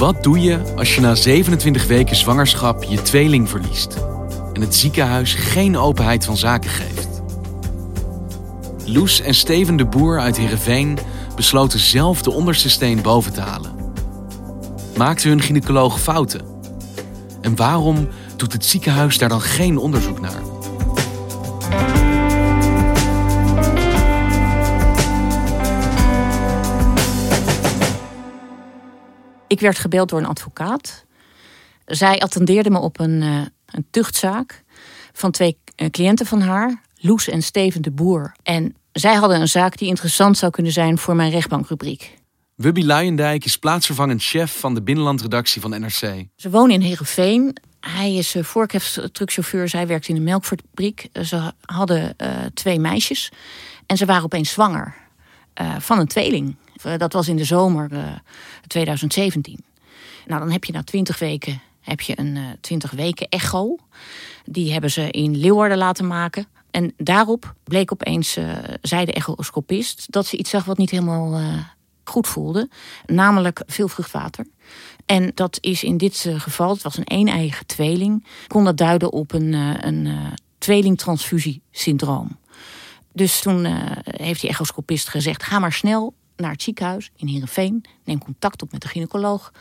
Wat doe je als je na 27 weken zwangerschap je tweeling verliest en het ziekenhuis geen openheid van zaken geeft? Loes en Steven de Boer uit Heerenveen besloten zelf de onderste steen boven te halen. Maakte hun gynaecoloog fouten? En waarom doet het ziekenhuis daar dan geen onderzoek naar? Ik werd gebeld door een advocaat. Zij attendeerde me op een, uh, een tuchtzaak van twee uh, cliënten van haar, Loes en Steven de Boer. En zij hadden een zaak die interessant zou kunnen zijn voor mijn rechtbankrubriek. Wubby Luijendijk is plaatsvervangend chef van de binnenlandredactie van NRC. Ze wonen in Heerenveen. Hij is uh, voorkeftruckchauffeur, zij werkt in een melkfabriek. Ze hadden uh, twee meisjes en ze waren opeens zwanger uh, van een tweeling. Dat was in de zomer 2017. Nou, dan heb je na twintig weken heb je een 20 weken echo. Die hebben ze in Leeuwarden laten maken. En daarop bleek opeens, zei de echoscopist, dat ze iets zag wat niet helemaal goed voelde. Namelijk veel vruchtwater. En dat is in dit geval, het was een een-eigen tweeling, kon dat duiden op een, een tweelingtransfusiesyndroom. Dus toen heeft die echoscopist gezegd: ga maar snel naar het ziekenhuis in Heerenveen. Neem contact op met de gynaecoloog.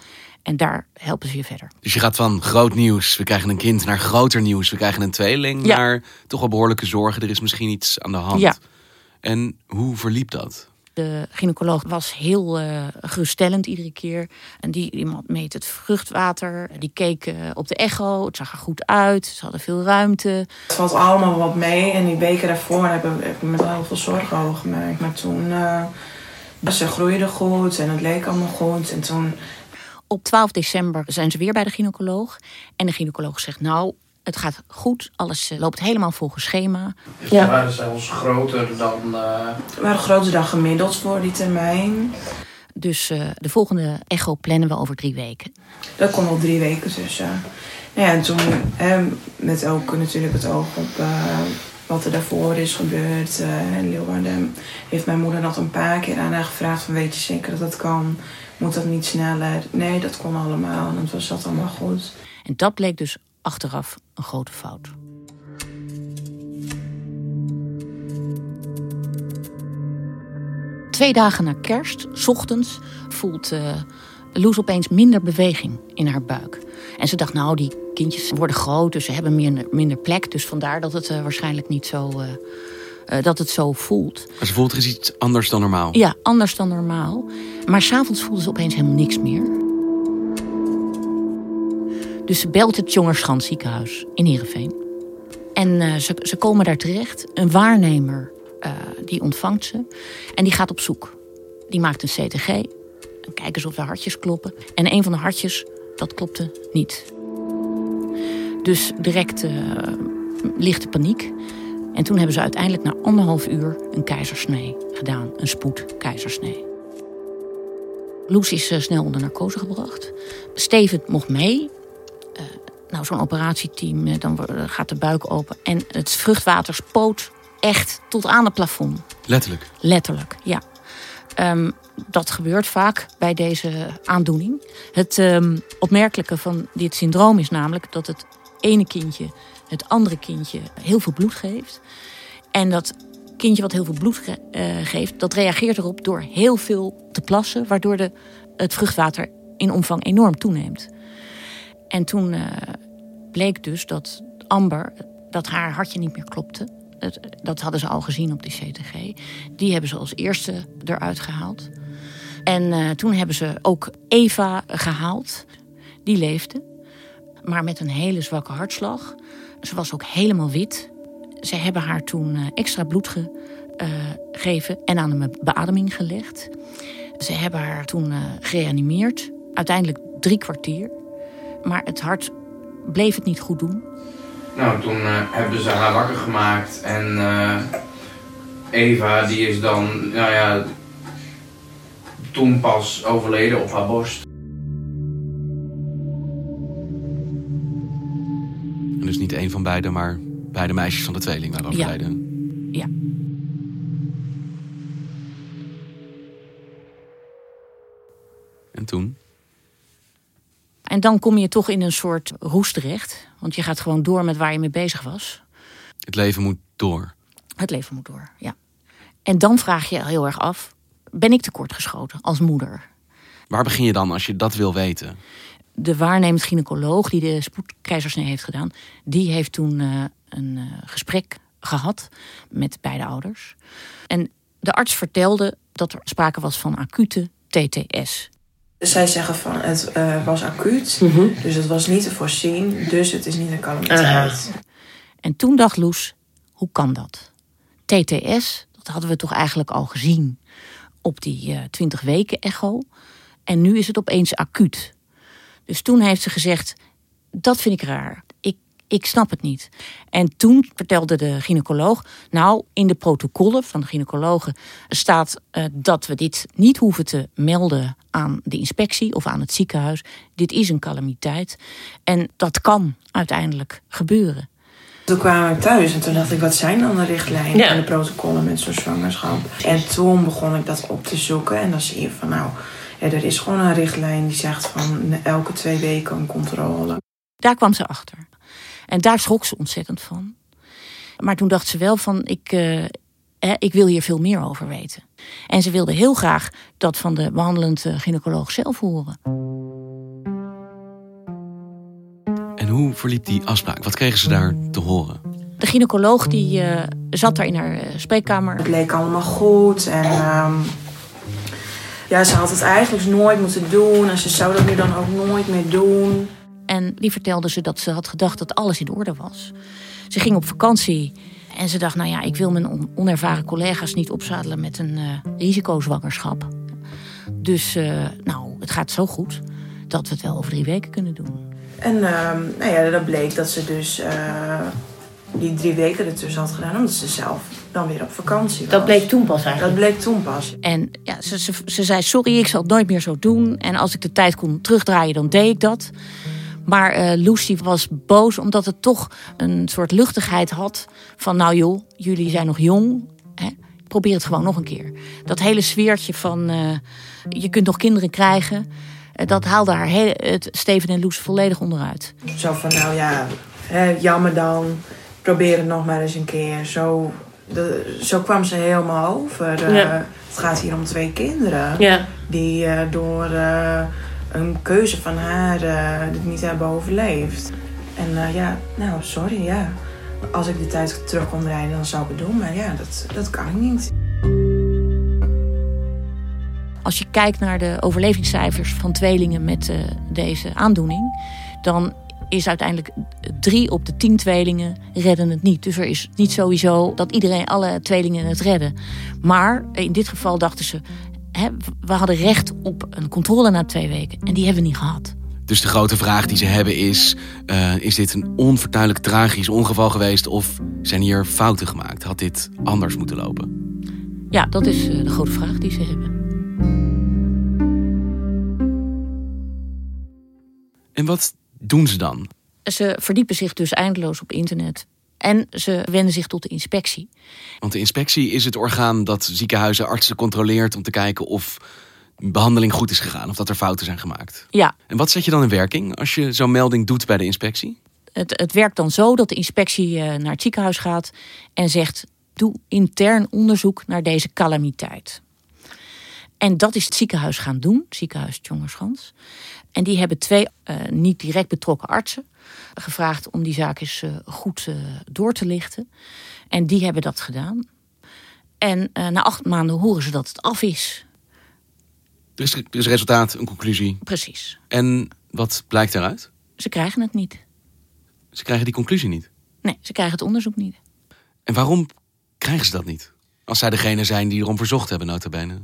En daar helpen ze je verder. Dus je gaat van groot nieuws, we krijgen een kind, naar groter nieuws, we krijgen een tweeling, ja. naar toch wel behoorlijke zorgen. Er is misschien iets aan de hand. Ja. En hoe verliep dat? De gynaecoloog was heel uh, geruststellend iedere keer. En die iemand meet het vruchtwater. Die keek uh, op de echo. Het zag er goed uit. Ze hadden veel ruimte. Het valt allemaal wat mee. En die weken daarvoor hebben heb ik me wel heel veel zorgen over gemaakt. Maar toen... Uh, ze groeide goed en het leek allemaal goed. En toen op 12 december zijn ze weer bij de gynaecoloog. En de gynaecoloog zegt, nou, het gaat goed. Alles loopt helemaal volgens schema. Ja. Ze waren zelfs groter dan... Uh... We waren groter dan gemiddeld voor die termijn. Dus uh, de volgende echo plannen we over drie weken. Dat kon al drie weken tussen. Nou ja, en toen eh, met ook natuurlijk het oog op uh, wat er daarvoor is gebeurd. in Leeuwarden heeft mijn moeder nog een paar keer aan haar gevraagd van weet je zeker dat dat kan... Moet dat niet sneller? Nee, dat kon allemaal. En het was dat allemaal goed. En dat bleek dus achteraf een grote fout. Twee dagen na kerst, s ochtends, voelt uh, Loes opeens minder beweging in haar buik. En ze dacht, nou, die kindjes worden groot, dus ze hebben minder, minder plek. Dus vandaar dat het uh, waarschijnlijk niet zo... Uh, uh, dat het zo voelt. Maar ze voelt er is iets anders dan normaal? Ja, anders dan normaal. Maar s'avonds voelde ze opeens helemaal niks meer. Dus ze belt het Jongerschans ziekenhuis in Heerenveen. En ze, ze komen daar terecht. Een waarnemer die ontvangt ze. En die gaat op zoek. Die maakt een CTG. En kijken eens of de hartjes kloppen. En een van de hartjes, dat klopte niet. Dus direct uh, lichte paniek. En toen hebben ze uiteindelijk na anderhalf uur een keizersnee gedaan. Een spoedkeizersnee. Loes is uh, snel onder narcose gebracht. Steven mocht mee. Uh, nou, zo'n operatieteam, dan gaat de buik open. En het vruchtwater spoot echt tot aan het plafond. Letterlijk? Letterlijk, ja. Um, dat gebeurt vaak bij deze aandoening. Het um, opmerkelijke van dit syndroom is namelijk dat het ene kindje het andere kindje heel veel bloed geeft. En dat kindje wat heel veel bloed ge uh, geeft, dat reageert erop door heel veel te plassen, waardoor de, het vruchtwater in omvang enorm toeneemt. En toen uh, bleek dus dat Amber, dat haar hartje niet meer klopte. Dat hadden ze al gezien op die CTG. Die hebben ze als eerste eruit gehaald. En uh, toen hebben ze ook Eva gehaald. Die leefde, maar met een hele zwakke hartslag. Ze was ook helemaal wit. ze hebben haar toen eh, extra bloed gegeven en aan een beademing gelegd. Ze hebben haar toen uh, gereanimeerd. Uiteindelijk drie kwartier. Maar het hart bleef het niet goed doen. Nou, toen hebben ze haar wakker gemaakt. En Eva, die is dan, nou ja, toen pas overleden op haar borst. Van beiden, maar beide meisjes van de tweeling waren overleden. Ja. ja. En toen? En dan kom je toch in een soort roes terecht. Want je gaat gewoon door met waar je mee bezig was. Het leven moet door. Het leven moet door, ja. En dan vraag je heel erg af: ben ik tekortgeschoten als moeder? Waar begin je dan als je dat wil weten? De waarnemend gynaecoloog die de spoedkeizersnee heeft gedaan, die heeft toen uh, een uh, gesprek gehad met beide ouders. En de arts vertelde dat er sprake was van acute TTS. Zij zeggen van het uh, was acuut, mm -hmm. dus het was niet te voorzien, dus het is niet een calamiteit. En toen dacht Loes, hoe kan dat? TTS, dat hadden we toch eigenlijk al gezien op die uh, 20 weken echo. En nu is het opeens acuut. Dus toen heeft ze gezegd, dat vind ik raar. Ik, ik snap het niet. En toen vertelde de gynaecoloog, nou in de protocollen van de gynaecologen staat uh, dat we dit niet hoeven te melden aan de inspectie of aan het ziekenhuis. Dit is een calamiteit en dat kan uiteindelijk gebeuren. Toen kwamen we thuis en toen dacht ik, wat zijn dan de richtlijnen ja. en de protocollen met zo'n zwangerschap? En toen begon ik dat op te zoeken en dan zie je van nou, ja, er is gewoon een richtlijn die zegt van elke twee weken een controle. Daar kwam ze achter. En daar schrok ze ontzettend van. Maar toen dacht ze wel van, ik, uh, ik wil hier veel meer over weten. En ze wilde heel graag dat van de behandelend gynaecoloog zelf horen. En hoe verliep die afspraak? Wat kregen ze daar te horen? De gynaecoloog die uh, zat daar in haar uh, spreekkamer. Het leek allemaal goed en uh, ja, ze had het eigenlijk nooit moeten doen en ze zou dat nu dan ook nooit meer doen. En die vertelde ze dat ze had gedacht dat alles in orde was. Ze ging op vakantie en ze dacht, nou ja, ik wil mijn onervaren collega's niet opzadelen met een uh, risicozwangerschap. Dus nou, het gaat zo goed dat we het wel over drie weken kunnen doen. En uh, nou ja, dat bleek dat ze dus uh, die drie weken ertussen had gedaan, omdat ze zelf dan weer op vakantie was. Dat bleek toen pas eigenlijk. Dat bleek toen pas. En ja, ze, ze, ze zei: Sorry, ik zal het nooit meer zo doen. En als ik de tijd kon terugdraaien, dan deed ik dat. Maar uh, Lucy was boos omdat het toch een soort luchtigheid had. Van nou joh, jullie zijn nog jong. Hè? Probeer het gewoon nog een keer. Dat hele sfeertje van uh, je kunt nog kinderen krijgen dat haalde haar heel, het Steven en Loes volledig onderuit. Zo van, nou ja, hè, jammer dan. Probeer het nog maar eens een keer. Zo, de, zo kwam ze helemaal over. Ja. Uh, het gaat hier om twee kinderen. Ja. Die uh, door uh, een keuze van haar dit niet hebben overleefd. En ja, nou, sorry, ja. Als ik de tijd terug kon rijden, dan zou ik het doen. Maar ja, dat, dat kan ik niet. Als je kijkt naar de overlevingscijfers van tweelingen met uh, deze aandoening, dan is uiteindelijk drie op de tien tweelingen redden het niet. Dus er is niet sowieso dat iedereen, alle tweelingen het redden. Maar in dit geval dachten ze, hè, we hadden recht op een controle na twee weken. En die hebben we niet gehad. Dus de grote vraag die ze hebben is: uh, is dit een onvertuidelijk tragisch ongeval geweest of zijn hier fouten gemaakt? Had dit anders moeten lopen? Ja, dat is uh, de grote vraag die ze hebben. En wat doen ze dan? Ze verdiepen zich dus eindeloos op internet. En ze wenden zich tot de inspectie. Want de inspectie is het orgaan dat ziekenhuizen, artsen controleert om te kijken of behandeling goed is gegaan of dat er fouten zijn gemaakt. Ja. En wat zet je dan in werking als je zo'n melding doet bij de inspectie? Het, het werkt dan zo dat de inspectie naar het ziekenhuis gaat en zegt: doe intern onderzoek naar deze calamiteit. En dat is het ziekenhuis gaan doen, ziekenhuis Tjongerschans. En die hebben twee uh, niet direct betrokken artsen gevraagd om die zaak eens uh, goed uh, door te lichten. En die hebben dat gedaan. En na acht maanden horen ze dat het af is. Er is, er is resultaat, een conclusie. Precies. En wat blijkt daaruit? Ze krijgen het niet. Ze krijgen die conclusie niet? Nee, ze krijgen het onderzoek niet. En waarom krijgen ze dat niet? Als zij degene zijn die erom verzocht hebben, nota bene.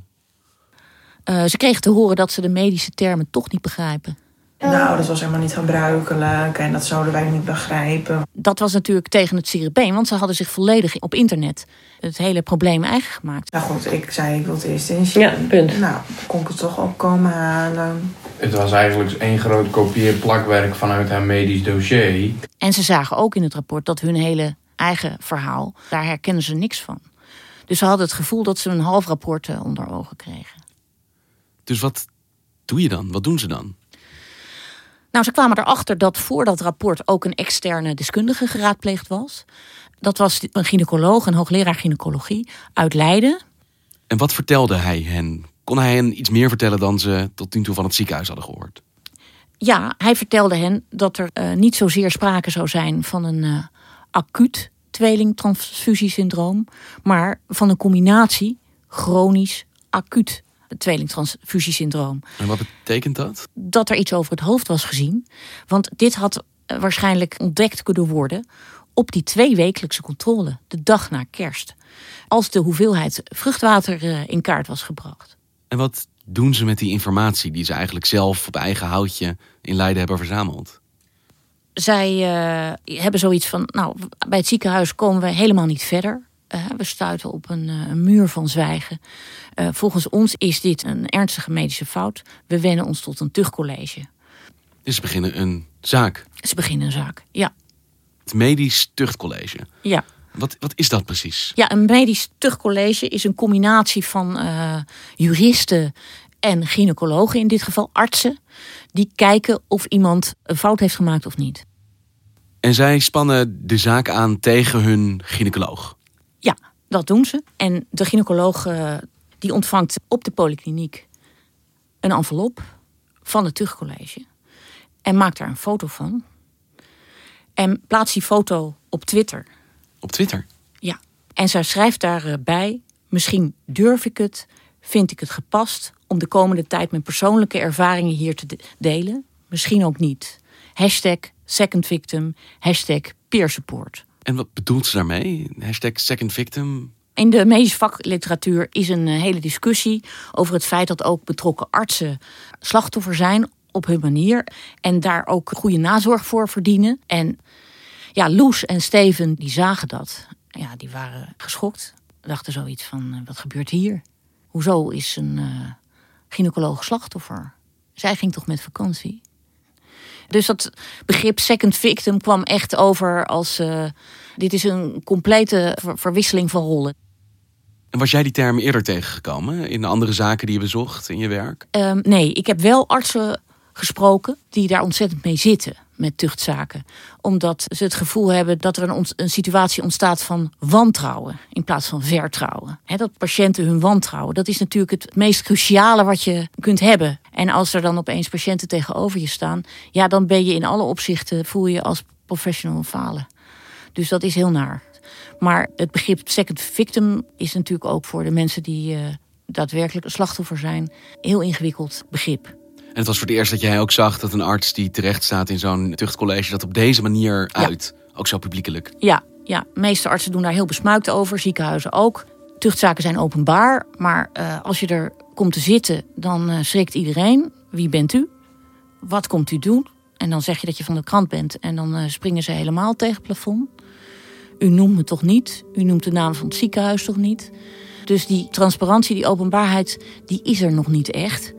Uh, ze kregen te horen dat ze de medische termen toch niet begrijpen. Nou, dat was helemaal niet gebruikelijk en dat zouden wij niet begrijpen. Dat was natuurlijk tegen het siripeen, want ze hadden zich volledig op internet het hele probleem eigen gemaakt. Nou goed, ik zei ik wil het eerst in Ja, punt. Nou, kon ik het toch opkomen halen. Het was eigenlijk één groot kopieer-plakwerk vanuit haar medisch dossier. En ze zagen ook in het rapport dat hun hele eigen verhaal, daar herkennen ze niks van. Dus ze hadden het gevoel dat ze een half rapport eh, onder ogen kregen. Dus wat doe je dan? Wat doen ze dan? Nou, ze kwamen erachter dat voor dat rapport ook een externe deskundige geraadpleegd was. Dat was een gynaecoloog, een hoogleraar gynaecologie uit Leiden. En wat vertelde hij hen? Kon hij hen iets meer vertellen dan ze tot nu toe van het ziekenhuis hadden gehoord? Ja, hij vertelde hen dat er uh, niet zozeer sprake zou zijn van een uh, acuut tweelingtransfusiesyndroom, maar van een combinatie chronisch acuut tweelingtransfusiesyndroom. En wat betekent dat? Dat er iets over het hoofd was gezien. Want dit had eh, waarschijnlijk ontdekt kunnen worden op die tweewekelijkse controle, de dag na kerst. Als de hoeveelheid vruchtwater eh, in kaart was gebracht. En wat doen ze met die informatie die ze eigenlijk zelf op eigen houtje in Leiden hebben verzameld? Zij uh, hebben zoiets van, nou, bij het ziekenhuis komen we helemaal niet verder. Uh, we stuiten op een, een muur van zwijgen. Uh, volgens ons is dit een ernstige medische fout. We wennen ons tot een tuchtcollege. Dus ze beginnen een zaak? Ze beginnen een zaak, ja. Het medisch tuchtcollege? Ja. Wat, wat is dat precies? Ja, een medisch tuchtcollege is een combinatie van juristen en gynaecologen, in dit geval artsen, die kijken of iemand een fout heeft gemaakt of niet. En zij spannen de zaak aan tegen hun gynaecoloog? Dat doen ze. En de gynaecoloog uh, die ontvangt op de polykliniek een envelop van het tuchtcollege. En maakt daar een foto van. En plaatst die foto op Twitter. Op Twitter? Ja. En zij schrijft daarbij: Misschien durf ik het, vind ik het gepast om de komende tijd mijn persoonlijke ervaringen hier te delen. Misschien ook niet. Hashtag second victim, hashtag peer support. En wat bedoelt ze daarmee? Hashtag second victim? In de medische vakliteratuur is een hele discussie over het feit dat ook betrokken artsen slachtoffer zijn op hun manier. En daar ook goede nazorg voor verdienen. En ja, Loes en Steven die zagen dat. Ja, die waren geschokt. Dachten zoiets van, wat gebeurt hier? Hoezo is een uh, gynaecoloog slachtoffer? Zij ging toch met vakantie? Dus dat begrip second victim kwam echt over als... Uh, dit is een complete ver verwisseling van rollen. En was jij die term eerder tegengekomen in andere zaken die je bezocht in je werk? Um, nee, ik heb wel artsen gesproken die daar ontzettend mee zitten met tuchtzaken. Omdat ze het gevoel hebben dat er een, een situatie ontstaat van wantrouwen in plaats van vertrouwen. Dat patiënten hun wantrouwen, dat is natuurlijk het meest cruciale wat je kunt hebben. En als er dan opeens patiënten tegenover je staan, ja, dan ben je in alle opzichten, voel je als professional falen. Dus dat is heel naar. Maar het begrip second victim is natuurlijk ook voor de mensen die uh, daadwerkelijk slachtoffer zijn, heel ingewikkeld begrip. En het was voor het eerst dat jij ook zag dat een arts die terecht staat in zo'n tuchtcollege dat op deze manier uit. Ja. Ook zo publiekelijk. Ja, ja, de meeste artsen doen daar heel besmuikt over, ziekenhuizen ook. Tuchtzaken zijn openbaar, maar uh, als je er komt te zitten, dan uh, schrikt iedereen. Wie bent u? Wat komt u doen? En dan zeg je dat je van de krant bent en dan uh, springen ze helemaal tegen het plafond. U noemt me toch niet? U noemt de naam van het ziekenhuis toch niet? Dus die transparantie, die openbaarheid, die is er nog niet echt.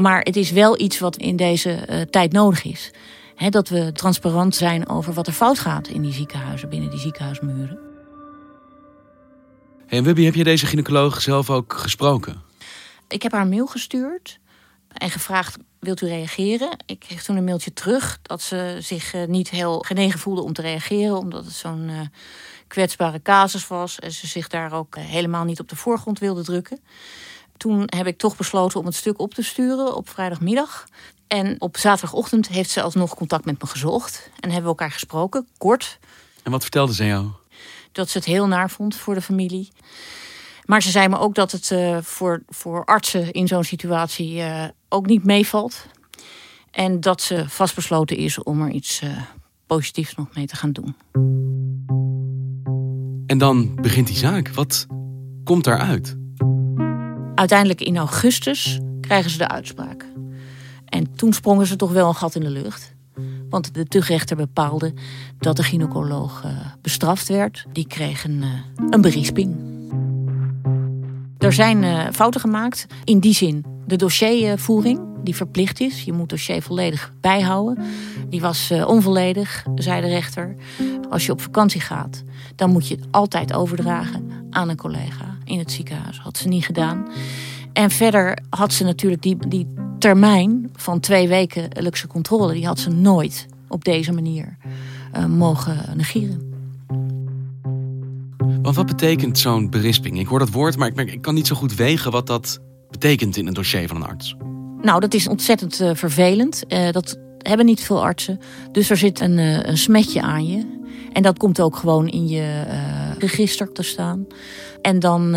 Maar het is wel iets wat in deze uh, tijd nodig is. He, dat we transparant zijn over wat er fout gaat in die ziekenhuizen, binnen die ziekenhuismuren. Hey, en Wubby, heb je deze gynaecoloog zelf ook gesproken? Ik heb haar een mail gestuurd en gevraagd: wilt u reageren? Ik kreeg toen een mailtje terug dat ze zich uh, niet heel genegen voelde om te reageren, omdat het zo'n uh, kwetsbare casus was en ze zich daar ook helemaal niet op de voorgrond wilde drukken. Toen heb ik toch besloten om het stuk op te sturen op vrijdagmiddag. En op zaterdagochtend heeft ze alsnog contact met me gezocht. En hebben we elkaar gesproken, kort. En wat vertelde ze jou? Dat ze het heel naar vond voor de familie. Maar ze zei me ook dat het uh, voor, voor artsen in zo'n situatie uh, ook niet meevalt. En dat ze vastbesloten is om er iets uh, positiefs nog mee te gaan doen. En dan begint die zaak. Wat komt daaruit? Uiteindelijk in augustus krijgen ze de uitspraak. En toen sprongen ze toch wel een gat in de lucht. Want de tuchtrechter bepaalde dat de gynaecoloog uh, bestraft werd. Die kreeg een, uh, een berisping. Er zijn uh, fouten gemaakt. In die zin de dossiervoering, die verplicht is. Je moet het dossier volledig bijhouden. Die was onvolledig, zei de rechter. Als je op vakantie gaat, dan moet je het altijd overdragen aan een collega in het ziekenhuis. Had ze niet gedaan. En verder had ze natuurlijk die, die termijn van twee weken luxe controle, die had ze nooit op deze manier uh, mogen negeren. Want wat betekent zo'n berisping? Ik hoor dat woord, maar ik, ik, kan niet zo goed wegen wat dat betekent in een dossier van een arts. Nou, dat is ontzettend uh, vervelend. Uh, dat hebben niet veel artsen. Dus er zit een, een smetje aan je. En dat komt ook gewoon in je register te staan. En dan,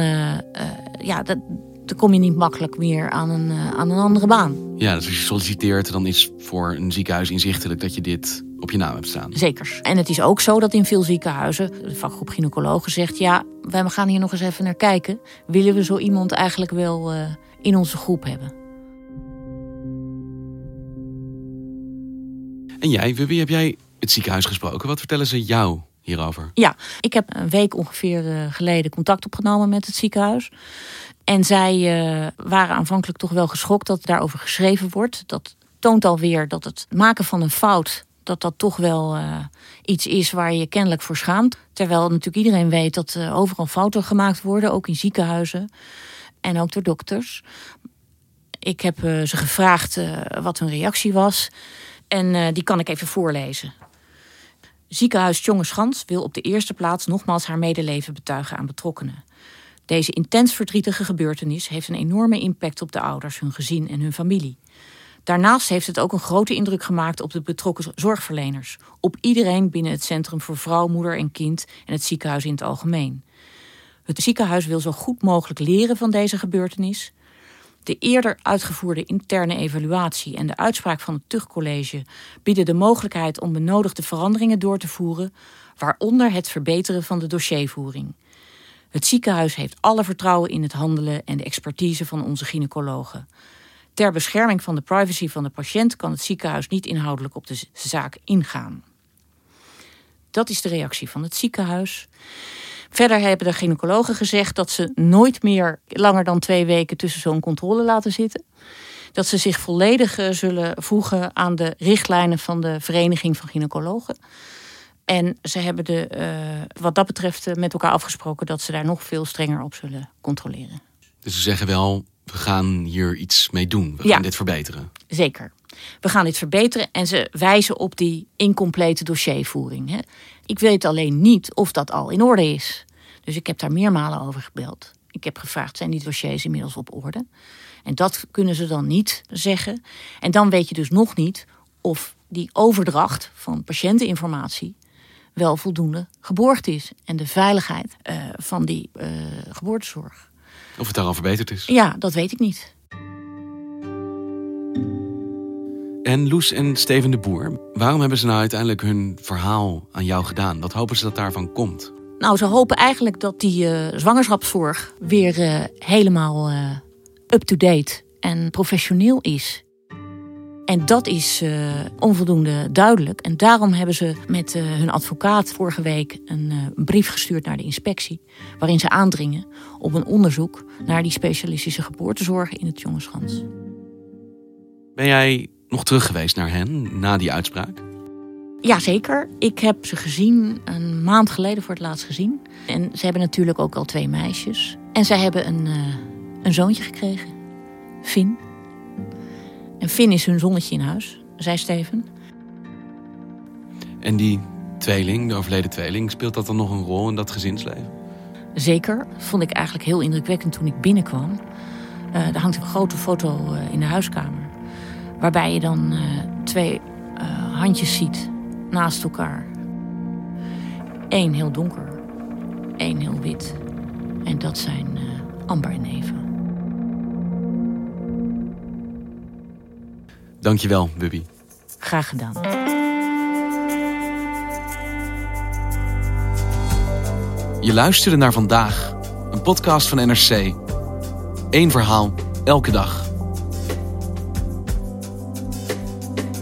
ja, dat, dan kom je niet makkelijk meer aan een, aan een andere baan. Ja, dus als je solliciteert, dan is voor een ziekenhuis inzichtelijk dat je dit op je naam hebt staan. Zeker. En het is ook zo dat in veel ziekenhuizen de vakgroep gynaecologen zegt: ja, wij gaan hier nog eens even naar kijken. Willen we zo iemand eigenlijk wel in onze groep hebben? En jij, wie heb jij het ziekenhuis gesproken? Wat vertellen ze jou hierover? Ja, ik heb een week ongeveer uh, geleden contact opgenomen met het ziekenhuis. En zij uh, waren aanvankelijk toch wel geschokt dat daarover geschreven wordt. Dat toont alweer dat het maken van een fout, dat dat toch wel uh, iets is waar je kennelijk voor schaamt. Terwijl natuurlijk iedereen weet dat overal fouten gemaakt worden, ook in ziekenhuizen en ook door dokters. Ik heb ze gevraagd wat hun reactie was en die kan ik even voorlezen. Ziekenhuis Tjongeschans wil op de eerste plaats nogmaals haar medeleven betuigen aan betrokkenen. Deze intens verdrietige gebeurtenis heeft een enorme impact op de ouders, hun gezin en hun familie. Daarnaast heeft het ook een grote indruk gemaakt op de betrokken zorgverleners, op iedereen binnen het Centrum voor Vrouw, Moeder en Kind en het ziekenhuis in het algemeen. Het ziekenhuis wil zo goed mogelijk leren van deze gebeurtenis. De eerder uitgevoerde interne evaluatie en de uitspraak van het tuchtcollege bieden de mogelijkheid om benodigde veranderingen door te voeren, waaronder het verbeteren van de dossiervoering. Het ziekenhuis heeft alle vertrouwen in het handelen en de expertise van onze gynaecologen. Ter bescherming van de privacy van de patiënt kan het ziekenhuis niet inhoudelijk op de zaak ingaan. Dat is de reactie van het ziekenhuis. Verder hebben de gynaecologen gezegd dat ze nooit meer langer dan twee weken tussen zo'n controle laten zitten. Dat ze zich volledig eh, zullen voegen aan de richtlijnen van de Vereniging van Gynaecologen. En ze hebben de, uh, wat dat betreft uh, met elkaar afgesproken dat ze daar nog veel strenger op zullen controleren. Dus ze zeggen wel, we gaan hier iets mee doen. We gaan dit verbeteren. Zeker. We gaan dit verbeteren en ze wijzen op die incomplete dossiervoering. Hè. Ik weet alleen niet of dat al in orde is. Dus ik heb daar meermalen over gebeld. Ik heb gevraagd, zijn die dossiers inmiddels op orde? En dat kunnen ze dan niet zeggen. En dan weet je dus nog niet of die overdracht van patiënteninformatie wel voldoende geborgd is. En de veiligheid uh, van die uh, geboortezorg. Of het daaral verbeterd is? Ja, dat weet ik niet. En Loes en Steven de Boer, waarom hebben ze nou uiteindelijk hun verhaal aan jou gedaan? Wat hopen ze dat daarvan komt? Nou, ze hopen eigenlijk dat die uh, zwangerschapszorg weer helemaal up-to-date en professioneel is. En dat is onvoldoende duidelijk. En daarom hebben ze met hun advocaat vorige week een, een, brief gestuurd naar de inspectie. Waarin ze aandringen op een onderzoek naar die specialistische geboortezorg in het Jongenschans. Ben jij nog terug geweest naar hen na die uitspraak? Jazeker. Ik heb ze gezien een maand geleden voor het laatst gezien. En ze hebben natuurlijk ook al twee meisjes. En zij hebben een, een zoontje gekregen. Finn. En Finn is hun zonnetje in huis, zei Steven. En die tweeling, de overleden tweeling, speelt dat dan nog een rol in dat gezinsleven? Zeker. Vond ik eigenlijk heel indrukwekkend toen ik binnenkwam. Uh, er hangt een grote foto uh, in de huiskamer. Waarbij je dan uh, twee handjes ziet naast elkaar. Eén heel donker, één heel wit. En dat zijn Amber en Eva. Dankjewel, Bubby. Graag gedaan. Je luisterde naar vandaag, een podcast van NRC. Eén verhaal, elke dag.